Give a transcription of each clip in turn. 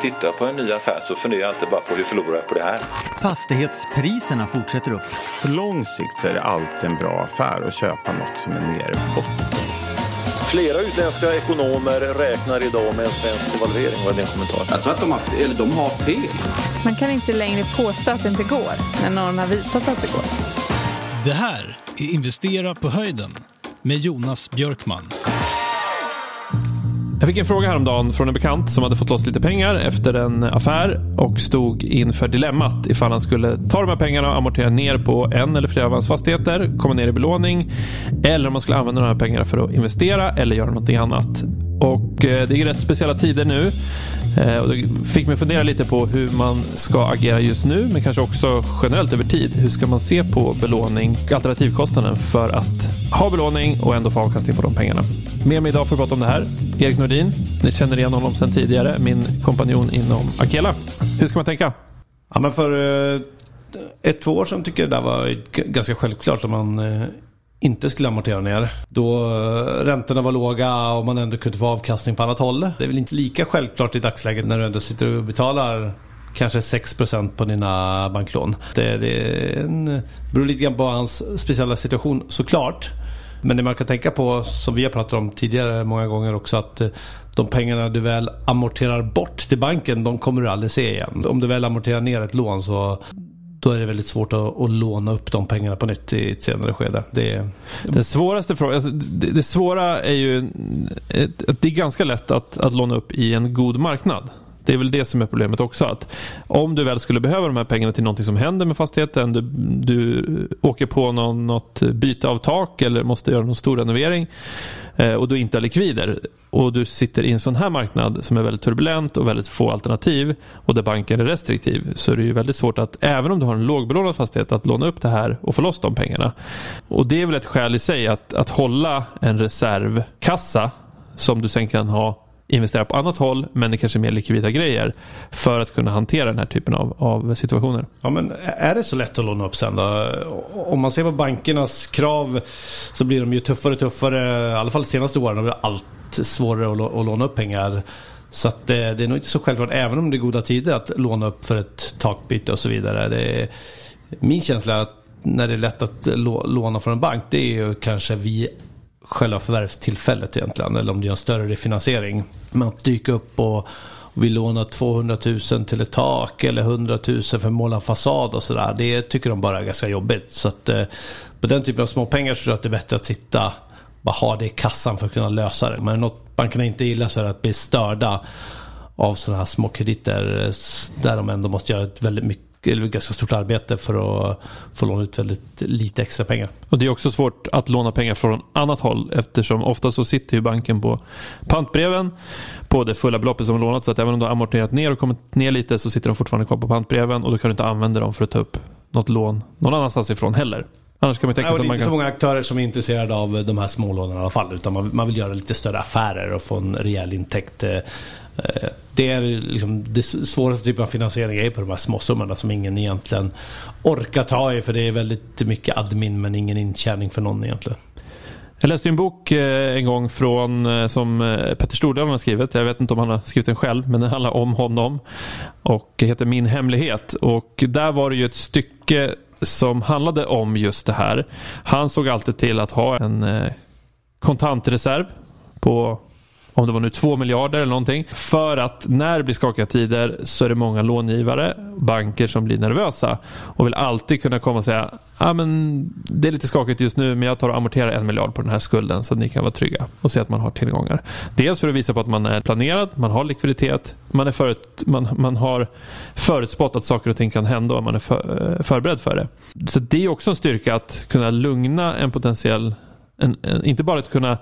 tittar på en ny affär så funderar jag alltid bara på hur förlorar jag på det här? Fastighetspriserna fortsätter upp. På lång sikt är det alltid en bra affär att köpa något som är nere botten. Flera utländska ekonomer räknar idag med en svensk devalvering. Vad är din kommentar? Jag tror att de har, eller de har fel. Man kan inte längre påstå att det inte går när någon har visat att det går. Det här är Investera på höjden med Jonas Björkman. Jag fick en fråga häromdagen från en bekant som hade fått loss lite pengar efter en affär och stod inför dilemmat ifall han skulle ta de här pengarna och amortera ner på en eller flera av hans fastigheter, komma ner i belåning eller om han skulle använda de här pengarna för att investera eller göra någonting annat. Och eh, det är rätt speciella tider nu eh, och det fick mig fundera lite på hur man ska agera just nu men kanske också generellt över tid. Hur ska man se på belåning, alternativkostnaden för att ha belåning och ändå få avkastning på de pengarna. Med mig idag för att prata om det här, Erik Nordin. Ni känner igen honom sedan tidigare, min kompanjon inom Akela. Hur ska man tänka? Ja, men för eh, ett, två år sedan tycker jag det där var ganska självklart att man eh, inte skulle amortera ner. Då eh, räntorna var låga och man ändå kunde få avkastning på annat håll. Det är väl inte lika självklart i dagsläget när du ändå sitter och betalar kanske 6% på dina banklån. Det, det en, beror lite grann på hans speciella situation såklart. Men det man kan tänka på, som vi har pratat om tidigare många gånger också, att eh, de pengarna du väl amorterar bort till banken, de kommer du aldrig se igen. Om du väl amorterar ner ett lån så då är det väldigt svårt att, att, låna upp de pengarna på nytt i ett senare skede. Det, Den svåraste frågan, alltså det, det, svåra är ju eh, att det är ganska lätt att, att låna upp i en god marknad. Det är väl det som är problemet också. Att om du väl skulle behöva de här pengarna till någonting som händer med fastigheten, du, du åker på någon, något byte av tak eller måste göra någon stor renovering eh, och du inte har likvider och du sitter i en sån här marknad som är väldigt turbulent och väldigt få alternativ och där banken är restriktiv så är det ju väldigt svårt att, även om du har en lågbelånad fastighet, att låna upp det här och få loss de pengarna. Och det är väl ett skäl i sig att, att hålla en reservkassa som du sen kan ha investera på annat håll men det kanske är mer likvida grejer för att kunna hantera den här typen av, av situationer. Ja, men är det så lätt att låna upp sen då? Om man ser på bankernas krav så blir de ju tuffare och tuffare. I alla fall de senaste åren har det allt svårare att, att låna upp pengar. Så att det, det, är nog inte så självklart, även om det är goda tider, att låna upp för ett takbyte och så vidare. Det min känsla är att när det är lätt att låna från en bank, det är ju kanske vi själva förvärvstillfället egentligen. Eller om du gör en större refinansiering. Men att dyka upp och vill låna 200 000 till ett tak eller 100 000 för att måla en fasad och sådär. Det tycker de bara är ganska jobbigt. Så att eh, på den typen av småpengar så tror jag att det är bättre att sitta bara ha det i kassan för att kunna lösa det. Men något bankerna inte gillar så är det att bli störda av sådana här små krediter eh, där de ändå måste göra ett väldigt mycket eller ganska stort arbete för att få låna ut väldigt lite extra pengar. Och Det är också svårt att låna pengar från annat håll eftersom ofta så sitter ju banken på pantbreven på det fulla beloppet som lånat så att även om du har amorterat ner och kommit ner lite så sitter de fortfarande kvar på pantbreven och då kan du inte använda dem för att ta upp något lån någon annanstans ifrån heller. Annars kan man tänka Nej, det är inte kan... så många aktörer som är intresserade av de här smålånen i alla fall. Utan man, man vill göra lite större affärer och få en rejäl intäkt. Eh, det är liksom det svåraste typen av finansiering är på de här småsummorna som ingen egentligen orkar ta i. För det är väldigt mycket admin men ingen intjäning för någon egentligen. Jag läste en bok eh, en gång från, eh, som Petter Stordalen har skrivit. Jag vet inte om han har skrivit den själv, men den handlar om honom. Och heter Min hemlighet. Och där var det ju ett stycke som handlade om just det här. Han såg alltid till att ha en kontantreserv på om det var nu två miljarder eller någonting. För att när det blir skakiga tider så är det många långivare, banker som blir nervösa och vill alltid kunna komma och säga ah, men det är lite skakigt just nu men jag tar och amorterar en miljard på den här skulden så att ni kan vara trygga och se att man har tillgångar. Dels för att visa på att man är planerad, man har likviditet, man, är förut, man, man har förutspått att saker och ting kan hända och man är för, förberedd för det. Så det är också en styrka att kunna lugna en potentiell en, en, inte bara att kunna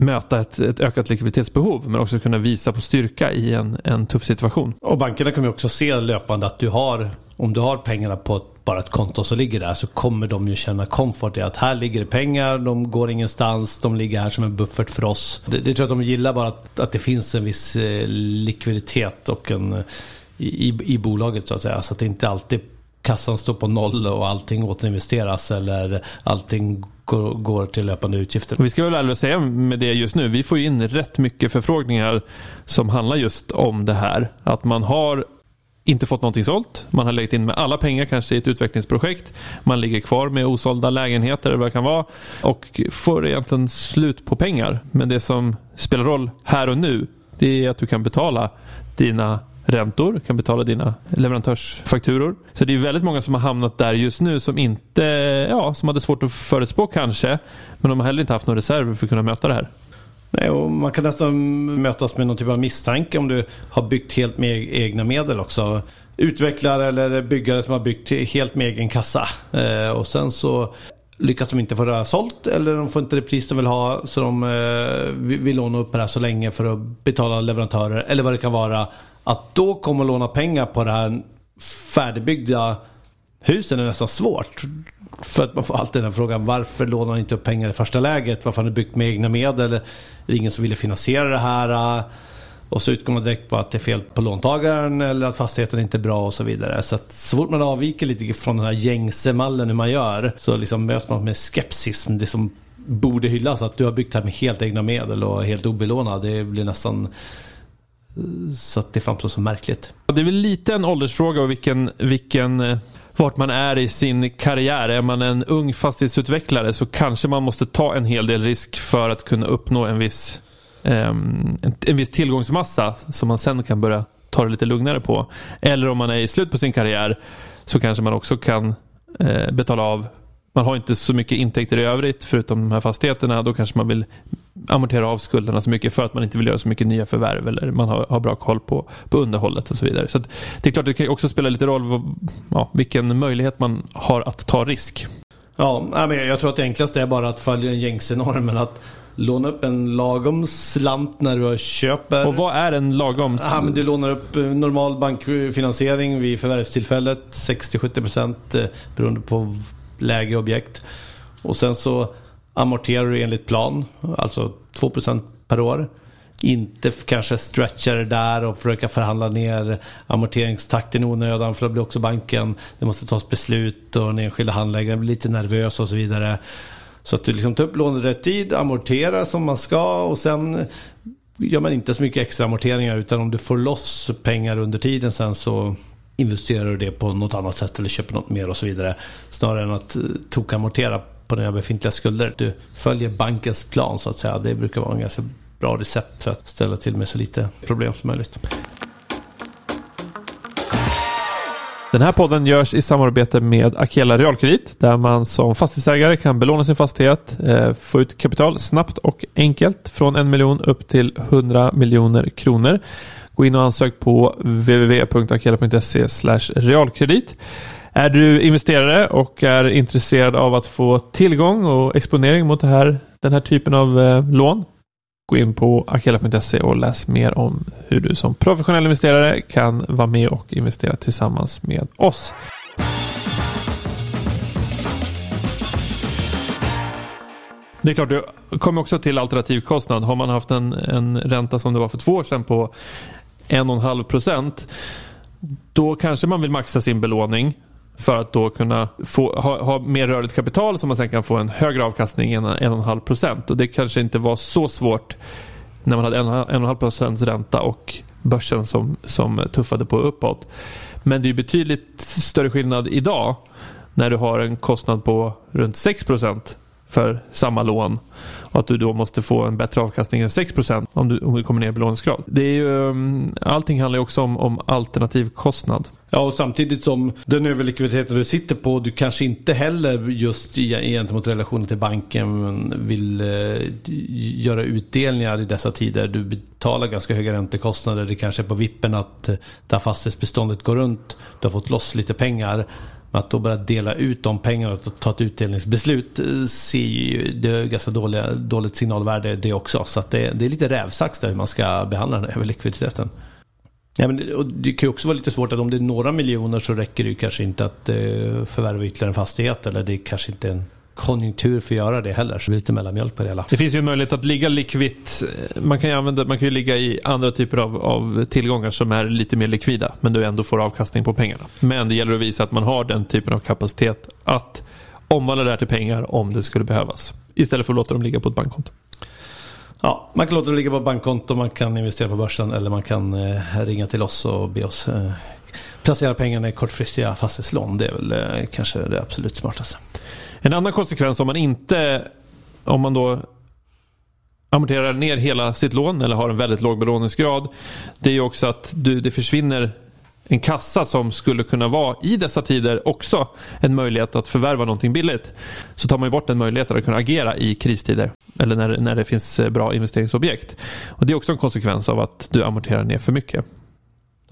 möta ett, ett, ökat likviditetsbehov men också kunna visa på styrka i en, en tuff situation. Och bankerna kommer också se löpande att du har, om du har pengarna på ett, bara ett konto som ligger där så kommer de ju känna komfort i att här ligger det pengar, de går ingenstans, de ligger här som en buffert för oss. Det, det tror jag att de gillar bara att, att det finns en viss eh, likviditet och en, i, i bolaget så att säga. Så att det inte alltid kassan står på noll och allting återinvesteras eller allting går, går till löpande utgifter. Och vi ska väl ärligt säga med det just nu, vi får in rätt mycket förfrågningar som handlar just om det här. Att man har inte fått någonting sålt. Man har lagt in med alla pengar kanske i ett utvecklingsprojekt. Man ligger kvar med osålda lägenheter eller vad det kan vara och får egentligen slut på pengar. Men det som spelar roll här och nu det är att du kan betala dina räntor, kan betala dina leverantörsfakturor. Så det är väldigt många som har hamnat där just nu som inte, ja, som hade svårt att förutspå kanske. Men de har heller inte haft några reserver för att kunna möta det här. Nej, och man kan nästan mötas med någon typ av misstanke om du har byggt helt med egna medel också. Utvecklare eller byggare som har byggt helt med egen kassa. Eh, och sen så lyckas de inte få det sålt eller de får inte det pris de vill ha så de eh, vill låna upp det här så länge för att betala leverantörer eller vad det kan vara. Att då komma och låna pengar på det här färdigbyggda husen är nästan svårt. För att man får alltid den här frågan varför lånar man inte upp pengar i första läget? Varför har ni byggt med egna medel? Är det ingen som ville finansiera det här? Och så utgår man direkt på att det är fel på låntagaren eller att fastigheten inte är bra och så vidare. Så att så fort man avviker lite från den här gängse mallen hur man gör så liksom möts man med skepsis. Det som borde hyllas att du har byggt här med helt egna medel och helt obelånad. Det blir nästan så att det framstår som märkligt. Det är väl lite en åldersfråga och vilken, vilken eh, vart man är i sin karriär. Är man en ung fastighetsutvecklare så kanske man måste ta en hel del risk för att kunna uppnå en viss, ehm, en, en viss tillgångsmassa som man sen kan börja ta det lite lugnare på. Eller om man är i slut på sin karriär så kanske man också kan eh, betala av man har inte så mycket intäkter i övrigt förutom de här fastigheterna. Då kanske man vill amortera av skulderna så mycket för att man inte vill göra så mycket nya förvärv eller man har, har bra koll på, på underhållet och så vidare. Så Det är klart det kan också spela lite roll ja, vilken möjlighet man har att ta risk. Ja, jag tror att det enklaste är bara att följa den gängse normen. Att låna upp en lagom slant när du köper. Och vad är en lagom? Ja, men du lånar upp eh, normal bankfinansiering vid förvärvstillfället. 60-70% eh, beroende på lägre objekt. Och sen så amorterar du enligt plan, alltså 2% per år. Inte kanske stretcha det där och försöka förhandla ner amorteringstakten i onödan för då blir också banken, det måste tas beslut och den enskilda handläggaren blir lite nervös och så vidare. Så att du liksom tar upp lånet rätt tid, amorterar som man ska och sen gör man inte så mycket extra amorteringar utan om du får loss pengar under tiden sen så investerar du det på något annat sätt eller köper något mer och så vidare. Snarare än att eh, tokamortera på dina befintliga skulder. Du följer bankens plan så att säga. Det brukar vara en ganska bra recept för att ställa till med så lite problem som möjligt. Den här podden görs i samarbete med Akela Realkredit där man som fastighetsägare kan belåna sin fastighet, eh, få ut kapital snabbt och enkelt från en miljon upp till 100 miljoner kronor. Gå in och ansök på www.akela.se realkredit. Är du investerare och är intresserad av att få tillgång och exponering mot här, den här typen av eh, lån? Gå in på akela.se och läs mer om hur du som professionell investerare kan vara med och investera tillsammans med oss. Det är klart, det kommer också till alternativkostnad. Har man haft en, en ränta som det var för två år sedan på 1,5 procent. Då kanske man vill maxa sin belåning för att då kunna få, ha, ha mer rörligt kapital så man sen kan få en högre avkastning än 1,5 procent. Det kanske inte var så svårt när man hade 1,5 procents ränta och börsen som, som tuffade på uppåt. Men det är betydligt större skillnad idag när du har en kostnad på runt 6 procent för samma lån och att du då måste få en bättre avkastning än 6% om du, om du kommer ner i belåningsgrad. Det är ju, ehm, allting handlar ju också om, om alternativkostnad. Ja, och samtidigt som den överlikviditeten du sitter på, du kanske inte heller just gentemot relationen till banken vill eh, göra utdelningar i dessa tider. Du betalar ganska höga räntekostnader. Det kanske är på vippen att eh, det här fastighetsbeståndet går runt. Du har fått loss lite pengar. Att då börja dela ut de pengarna och ta ett utdelningsbeslut eh, ser ju, det är ganska dåliga, dåligt signalvärde det också. Så att det, det är lite rävsax där hur man ska behandla den här likviditeten. Ja, men och det kan ju också vara lite svårt att om det är några miljoner så räcker det ju kanske inte att eh, förvärva ytterligare en fastighet. Eller det kanske inte en konjunktur för att göra det heller. Så det blir lite mellanmjölk på det hela. Det finns ju möjlighet att ligga likvitt. Man kan ju, använda, man kan ju ligga i andra typer av, av tillgångar som är lite mer likvida, men du ändå får avkastning på pengarna. Men det gäller att visa att man har den typen av kapacitet att omvandla det här till pengar om det skulle behövas. Istället för att låta dem ligga på ett bankkonto. Ja, man kan låta det ligga på bankkonto, man kan investera på börsen eller man kan eh, ringa till oss och be oss eh, placera pengarna i kortfristiga fastighetslån. Det är väl eh, kanske det absolut smartaste. En annan konsekvens om man inte, om man då amorterar ner hela sitt lån eller har en väldigt låg belåningsgrad, det är ju också att du, det försvinner en kassa som skulle kunna vara i dessa tider också en möjlighet att förvärva någonting billigt. Så tar man ju bort den möjligheten att kunna agera i kristider eller när, när det finns eh, bra investeringsobjekt. Och Det är också en konsekvens av att du amorterar ner för mycket.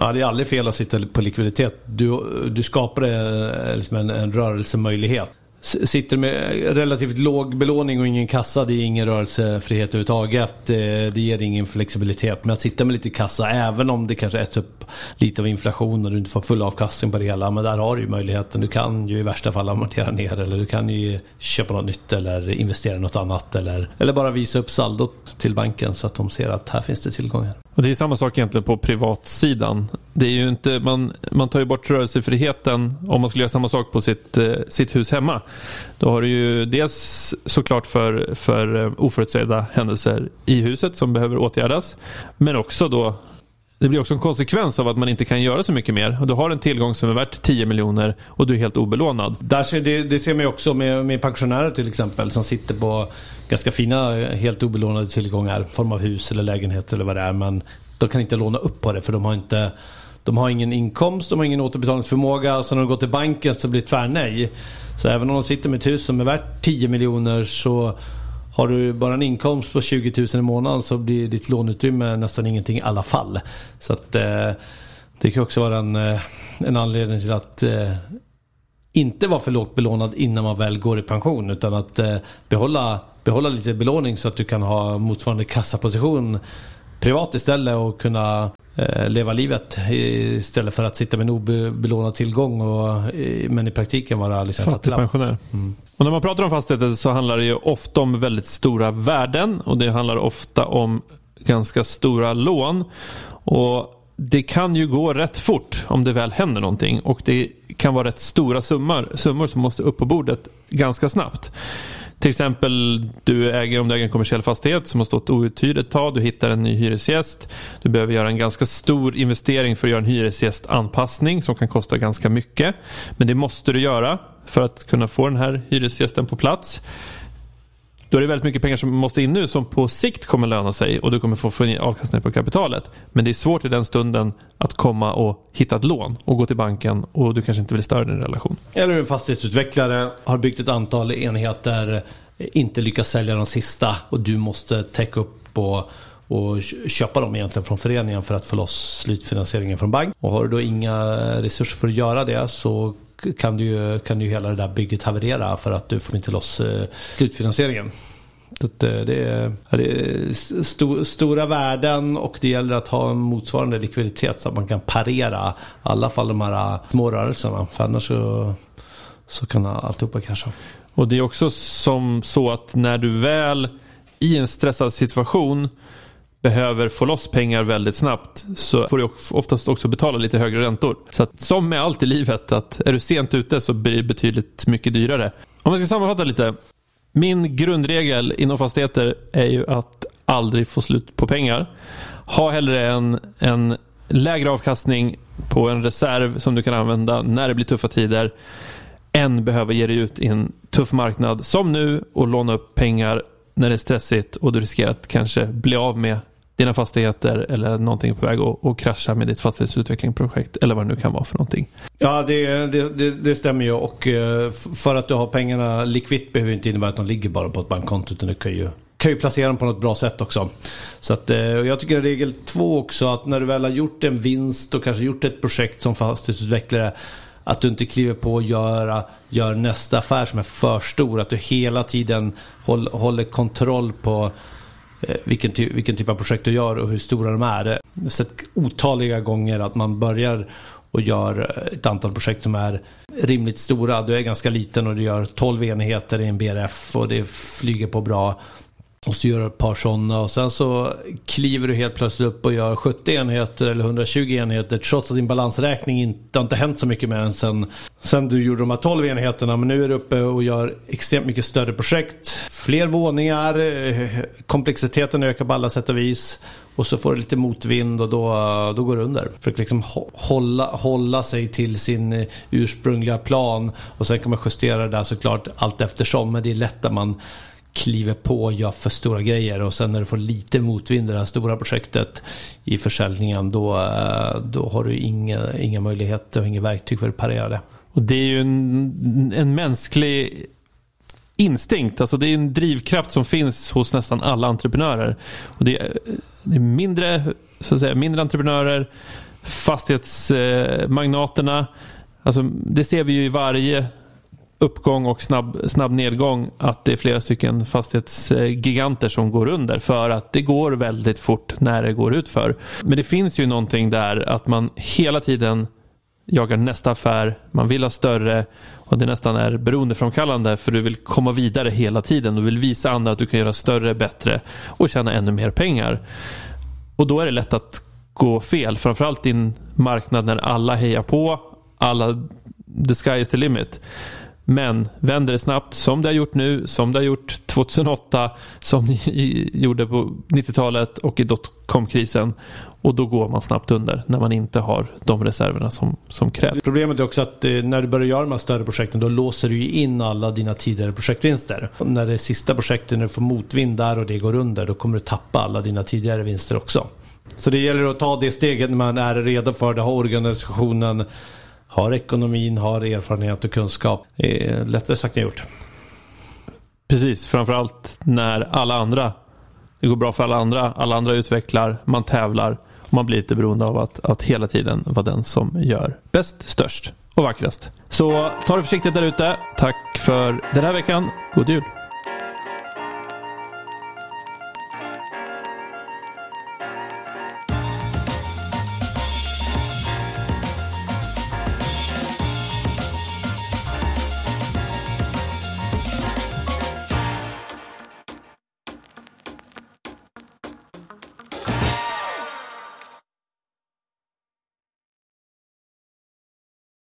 Ja, det är aldrig fel att sitta på likviditet. Du, du skapar eh, liksom en, en rörelsemöjlighet. Sitter med relativt låg belåning och ingen kassa, det är ingen rörelsefrihet överhuvudtaget. Det, det ger ingen flexibilitet. Men att sitta med lite kassa, även om det kanske äts upp lite av inflation och du inte får full avkastning på det hela. Men där har du ju möjligheten. Du kan ju i värsta fall amortera ner eller du kan ju köpa något nytt eller investera i något annat. Eller, eller bara visa upp saldot till banken så att de ser att här finns det tillgångar. Och Det är samma sak egentligen på privatsidan. Det är ju inte, man, man tar ju bort rörelsefriheten om man skulle göra samma sak på sitt, eh, sitt hus hemma. Då har du ju dels såklart för, för eh, oförutsedda händelser i huset som behöver åtgärdas. Men också då det blir också en konsekvens av att man inte kan göra så mycket mer. Du har en tillgång som är värt 10 miljoner och du är helt obelånad. Där ser, det, det ser man ju också med, med pensionärer till exempel som sitter på ganska fina, helt obelånade tillgångar. Form av hus eller lägenhet eller vad det är. Men de kan inte låna upp på det för de har inte de har ingen inkomst, de har ingen återbetalningsförmåga. Så när de går till banken så blir det tvärnej. Så även om de sitter med ett hus som är värt 10 miljoner så har du bara en inkomst på 20 000 i månaden så blir ditt låneutrymme nästan ingenting i alla fall. Så att eh, det kan också vara en, eh, en anledning till att eh, inte vara för lågt belånad innan man väl går i pension utan att eh, behålla, behålla lite belåning så att du kan ha motsvarande kassaposition privat istället och kunna leva livet istället för att sitta med en obelånad tillgång och, men i praktiken vara liksom fattigpensionär. Mm. Och när man pratar om fastigheter så handlar det ju ofta om väldigt stora värden och det handlar ofta om ganska stora lån. Och det kan ju gå rätt fort om det väl händer någonting och det kan vara rätt stora summor, summor som måste upp på bordet ganska snabbt. Till exempel du äger, om du äger en kommersiell fastighet som har stått outhyrd ett tag, du hittar en ny hyresgäst. Du behöver göra en ganska stor investering för att göra en hyresgästanpassning som kan kosta ganska mycket. Men det måste du göra för att kunna få den här hyresgästen på plats. Då är det väldigt mycket pengar som måste in nu som på sikt kommer löna sig och du kommer få, avkastning på kapitalet. Men det är svårt i den stunden att komma och hitta ett lån och gå till banken och du kanske inte vill störa din relation. Eller en fastighetsutvecklare har byggt ett antal enheter, inte lyckas sälja de sista och du måste täcka upp och och köpa dem egentligen från föreningen för att få loss slutfinansieringen från bank. Och har du då inga resurser för att göra det så kan, du, kan ju hela det där bygget haverera för att du får inte loss eh, slutfinansieringen. Eh, det är, det är st stora värden och det gäller att ha en motsvarande likviditet så att man kan parera i alla fall de här eh, små rörelserna. För annars så, så kan alltihopa krascha. Och det är också som så att när du väl i en stressad situation behöver få loss pengar väldigt snabbt så får du oftast också betala lite högre räntor. Så att, som med allt i livet, att är du sent ute så blir det betydligt mycket dyrare. Om jag ska sammanfatta lite. Min grundregel inom fastigheter är ju att aldrig få slut på pengar. Ha hellre en, en lägre avkastning på en reserv som du kan använda när det blir tuffa tider än behöva ge dig ut i en tuff marknad som nu och låna upp pengar när det är stressigt och du riskerar att kanske bli av med dina fastigheter eller någonting på väg att, att krascha med ditt fastighetsutvecklingsprojekt eller vad det nu kan vara för någonting. Ja, det, det, det, det stämmer ju och eh, för att du har pengarna likvitt behöver inte innebära att de ligger bara på ett bankkonto utan du kan ju kan ju placera dem på något bra sätt också. Så att, eh, jag tycker regel två också att när du väl har gjort en vinst och kanske gjort ett projekt som fastighetsutvecklare att du inte kliver på att göra, gör nästa affär som är för stor. Att du hela tiden håller, håller kontroll på Eh, vilken, ty vilken typ av projekt du gör och hur stora de är. Jag har sett otaliga gånger att man börjar och gör eh, ett antal projekt som är rimligt stora. Du är ganska liten och du gör 12 enheter i en BRF och det flyger på bra. Och så gör du ett par sådana och sen så kliver du helt plötsligt upp och gör 70 enheter eller 120 enheter trots att din balansräkning inte har inte hänt så mycket med den sen, sen du gjorde de här 12 enheterna. Men nu är du uppe och gör extremt mycket större projekt. Fler våningar, komplexiteten ökar på alla sätt och vis. Och så får du lite motvind och då, då går det under. För att liksom hålla, hålla sig till sin ursprungliga plan. Och sen kan man justera det där såklart allt eftersom. Men det är lätt att man kliver på och gör för stora grejer och sen när du får lite motvind i det här stora projektet i försäljningen då, eh, då har du inga, inga möjligheter och inga verktyg för att parera det. Och det är ju en, en mänsklig instinkt, alltså det är en drivkraft som finns hos nästan alla entreprenörer. Och det, är, eh, det är mindre, så att säga, mindre entreprenörer, fastighetsmagnaterna, alltså det ser vi ju i varje uppgång och snabb, snabb nedgång att det är flera stycken fastighetsgiganter som går under för att det går väldigt fort när det går ut för. Men det finns ju någonting där att man hela tiden jagar nästa affär, man vill ha större och det nästan är beroendeframkallande för du vill komma vidare hela tiden. Du vill visa andra att du kan göra större, bättre och tjäna ännu mer pengar. Och då är det lätt att gå fel, framförallt i en marknad när alla hejar på, alla the sky is the limit. Men vänder det snabbt, som det har gjort nu, som det har gjort 2008, som ni gjorde på 90-talet och i dotcom-krisen. Och då går man snabbt under när man inte har de reserverna som, som krävs. Problemet är också att eh, när du börjar göra de här större projekten då låser du in alla dina tidigare projektvinster. Och när det är sista projektet, när du får motvind där och det går under, då kommer du tappa alla dina tidigare vinster också. Så det gäller att ta det steget när man är redo för det, har organisationen har ekonomin, har erfarenhet och kunskap. Det är lättare sagt än gjort. Precis, framförallt när alla andra, det går bra för alla andra, alla andra utvecklar, man tävlar och man blir lite beroende av att, att hela tiden vara den som gör bäst, störst och vackrast. Så ta det försiktigt där ute. Tack för den här veckan. God jul!